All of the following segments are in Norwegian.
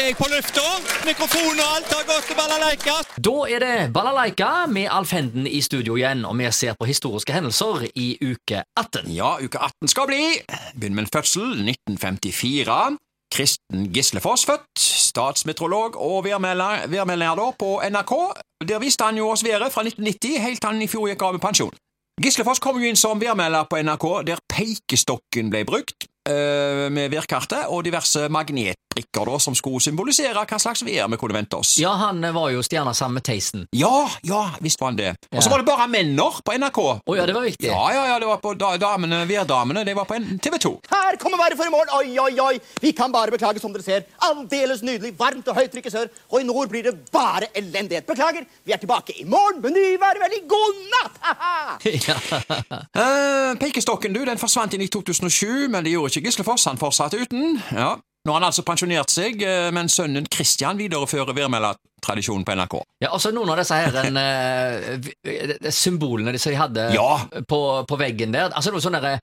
er jeg på lufta. Mikrofon og alt har gått til balalaika. Da er det Balalaika med Alf Henden i studio igjen, og vi ser på historiske hendelser i uke 18. Ja, uke 18 skal bli. Begynner med en fødsel 1954. Kristen Gislefoss født, statsmeteorolog og værmelder værmelder på NRK. Der viste han jo oss været fra 1990 helt til han i fjor gikk av med pensjon. Gislefoss kom jo inn som værmelder på NRK der peikestokken ble brukt, eh, med værkartet og diverse magnetbrikker da, som skulle symbolisere hva slags vær vi kunne vente oss. Ja, han var jo stjerna sammen med Theisen. Ja, ja, visst var han det. Og så Ja. var det bare menner på NRK. Å ja, det var viktig. Ja, ja, ja, det var på da, damene, værdamene, det var på en- TV 2. Her kommer været for i morgen. Oi, oi, oi. Vi kan bare beklage, som dere ser. Aldeles nydelig, varmt og høyt trykk i sør. Og i nord blir det bare elendighet. Beklager. Vi er tilbake i morgen med ny værmelding. God natt! Ha-ha! Eh, Pekestokken du, den forsvant inn i 2007, men det gjorde ikke Gislefoss. Han fortsatte uten. Ja. Nå har han altså pensjonert seg, eh, men sønnen Kristian viderefører værmeldertradisjonen på NRK. Ja, altså noen av disse her en, eh, eh, symbolene som de hadde Ja. på, på veggen der. Altså, det var sånne der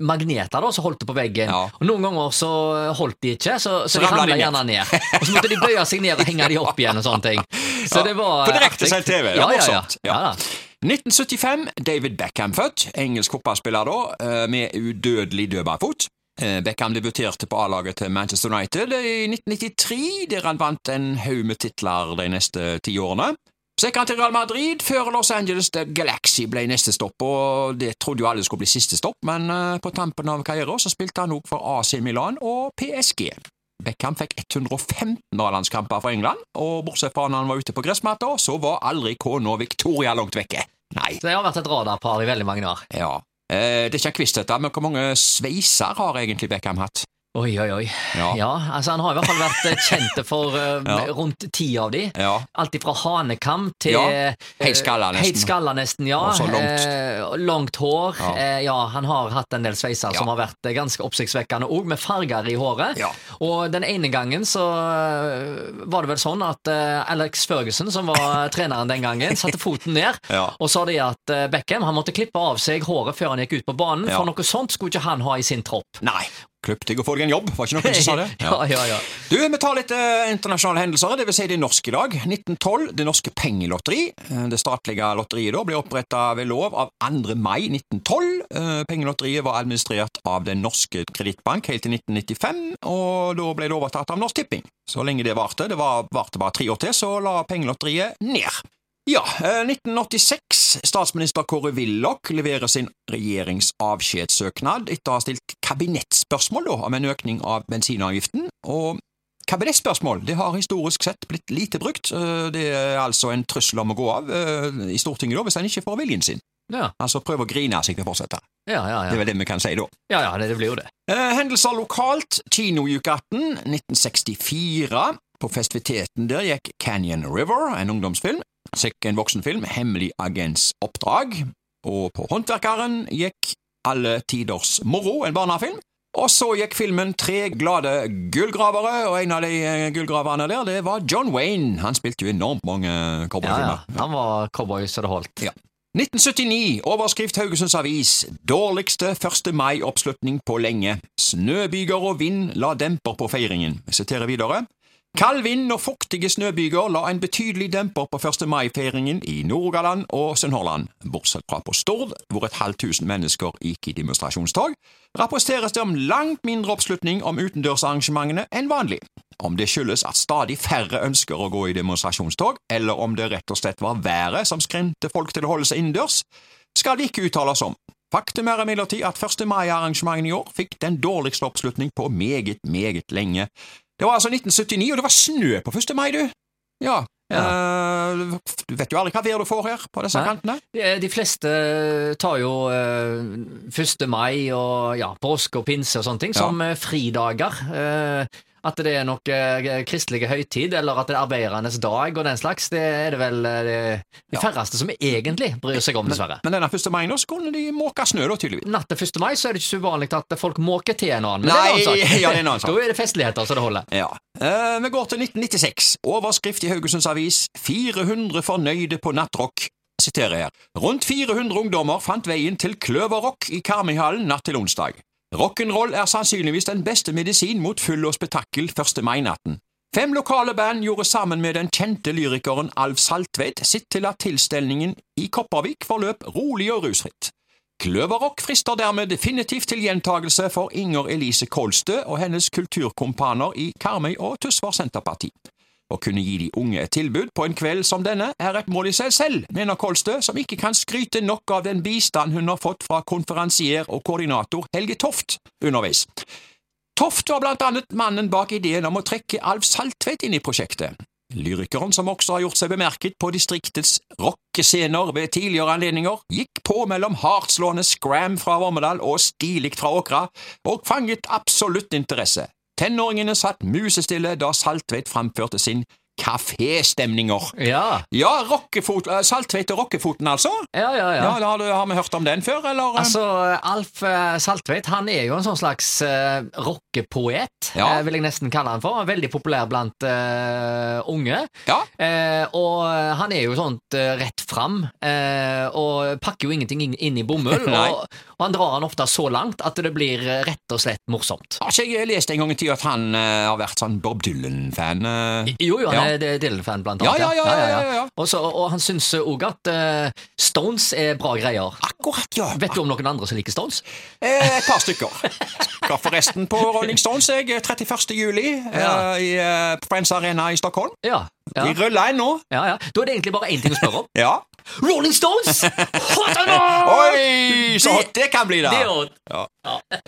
magneter da, som holdt det på veggen. Ja. Og Noen ganger så holdt de ikke, så, så, Så de ramla gjerne ned. Og så måtte de bøye seg ned og henge de opp igjen og sånne ting. Så Ja, det var på direktesendt. TV, Ja, ja, ja. Ja. Ja, 1975, David Beckham født, engelsk fotballspiller da, med udødelig dødballfot. Eh, Beckham debuterte på A-laget til Manchester United i 1993, der han vant en haug med titler de neste ti årene. Så gikk han til Real Madrid før Los Angeles Galaxy ble neste stopp, og det trodde jo alle skulle bli siste stopp, men eh, på tampen av karrieren så spilte han også for AC Milan og PSG. Beckham fikk 115 A-landskamper for England, og bortsett fra når han var ute på gressmatta, så var aldri kona Victoria langt vekke. Nei. Så det har vært et radarpar i veldig mange år. Ja. Eh, det er ikke en quiz, dette, men hvor mange sveiser har egentlig Beckham hatt? Oi, oi, oi. Ja. Ja, altså Han har i hvert fall vært eh, kjent for uh, Ja. rundt ti av de. Ja. Alt fra hanekam til Ja, eh, helt skalla nesten. Helt skalla nesten, ja. Og så langt. Eh, langt hår. Ja. Eh, ja, han har hatt en del sveiser som har vært ganske oppsiktsvekkende òg, med farger i håret. Og den ene gangen så var det vel sånn at uh, Alex Ferguson, som var treneren den gangen, satte foten ned og sa det at uh, Beckham han måtte klippe av seg håret før han gikk ut på banen, for noe sånt skulle ikke han ha i sin tropp. Nei. Klipp deg og få deg en jobb, var ikke noen som sa det? ja, ja, ja. Du, Vi tar litt eh, internasjonale hendelser, det vil si det norske norsk i dag. 1912, Det norske pengelotteri. Eh, Det statlige lotteriet da ble oppretta ved lov av 2. mai 1912. Eh, Pengelotteriet var administrert av Den norske kredittbank helt til 1995, og da ble det overtatt av Norsk Tipping. Så lenge det varte, det var, varte bare tre år til, så la Pengelotteriet ned. Ja, eh, 1986. Statsminister Kåre Willoch leverer sin regjeringsavskjedssøknad etter å ha stilt kabinettspørsmål om en økning av bensinavgiften. og Kabinettspørsmål det har historisk sett blitt lite brukt. Eh, Det er altså en trussel om å gå av eh, i Stortinget da, hvis en ikke får viljen sin. Ja, Altså prøve å grine seg til å fortsette. ja, ja, Det er vel det vi kan si da. ja, ja det, blir jo det. Eh, hendelser lokalt. Kinouke 18, 1964. På festiviteten der gikk Canyon River, en ungdomsfilm. Sikk en voksenfilm, Hemmelig agents oppdrag. Og på Håndverkeren gikk Alle tiders moro, en barnefilm. Og så gikk filmen Tre glade gullgravere, og en av de eh, gullgraverne der, det var John Wayne. Han spilte jo enormt mange Ja, ja. Han var cowboy så det holdt. Ja. 1979, overskrift Haugesunds Avis, dårligste 1. mai-oppslutning på lenge. Snøbyger og vind la demper på feiringen. Jeg siterer videre. Kald vind og fuktige snøbyger la en betydelig demper på 1. mai-feiringen i Nord-Rogaland og Sunnhordland. Bortsett fra på Stord, hvor et halvt tusen mennesker gikk i demonstrasjonstog, rapporteres det om langt mindre oppslutning om utendørsarrangementene enn vanlig. Om det skyldes at stadig færre ønsker å gå i demonstrasjonstog, eller om det rett og slett var været som skremte folk til å holde seg innendørs, skal vi ikke uttale oss om. Faktum er imidlertid at 1. mai-arrangementene i år fikk den dårligste oppslutning på meget, meget lenge. Det var altså 1979, og det var snø på 1. mai, du! Ja. eh, du vet jo aldri hva vær du får her på disse Nei. kantene. De, de fleste tar jo uh, 1. mai og ja, påske og pinse og sånne ting Ja. som eh, fridager. Eh, at det er noe kristelige kristelig høytid, eller at det er arbeidernes dag og den slags, det er det vel det de, færreste som egentlig bryr seg om, dessverre. Men denne 1. mai nå så kunne de måke snø, da, tydeligvis. Natt til 1. mai så er det ikke så uvanlig at folk måker til en annen. Men det er en Nei, annen sak. ja, det er en annen sak. da er det festligheter så det holder. Ja. Uh, vi går til 1996. Overskrift i Haugesunds Avis 400 fornøyde på nattrock. Siterer her. Rundt 400 ungdommer fant veien til Kløverrock i Karmøyhallen natt til onsdag. Rock'n'roll er sannsynligvis den beste medisin mot fyll og spetakkel 1. mai-natten. Fem lokale band gjorde sammen med den kjente lyrikeren Alf Saltveit sitt til at tilstelningen i Kopervik forløp rolig og rusfritt. Kløverrock frister dermed definitivt til gjentagelse for Inger Elise Kolstø og hennes kulturkompaner i Karmøy og Tysvær Senterparti. Å kunne gi de unge et tilbud på en kveld som denne er et mål i seg selv, mener Kolstø, som ikke kan skryte nok av den bistand hun har fått fra konferansier og koordinator Helge Toft underveis. Toft var blant annet mannen bak ideen om å trekke Alf Saltvedt inn i prosjektet. Lyrikeren, som også har gjort seg bemerket på distriktets rockescener ved tidligere anledninger, gikk på mellom hardtslående scram fra Vormedal og stilig fra Åkra, og fanget absolutt interesse. Tenåringene satt musestille da Saltvedt framførte sin kaféstemninger. Ja, Ja, rockefot, eh, Saltveit og Rockefoten, altså? ja, ja. ja. Ja, har, du, har vi hørt om den før, eller? Altså, Alf eh, Saltveit han er jo en sånn slags uh, rockepoet, Ja. uh, vil jeg nesten kalle han for. Veldig populær blant uh, unge. ja. Eh, og han er jo sånt eh, rett fram, eh, og pakker jo ingenting inn, inn i bomull. Og, og han drar han ofte så langt at det blir eh, rett og slett morsomt. Ikke jeg lest en gang i tida at han eh, har vært sånn Bob Dylan-fan? eh? Jo, jo, han Ja. D- Dylan-fan, blant Ja, annet. ja, ja, ja, ja, ja. Og, han syns òg at uh, Stones er bra greier. Akkurat, ja. Vet du om noen andre som liker Stones? Eh, et par stykker. Skal forresten på Rolling Stones jeg, 31. juli eh, Ja. i uh, Friends Arena i Stockholm. Ja. Ja, De ruller ennå. ja, ja. Da er det egentlig bare én ting å spørre om. Ja. Rolling Stones! Hot or not? Oi, så hot det kan bli, da! Det er hot. Ja.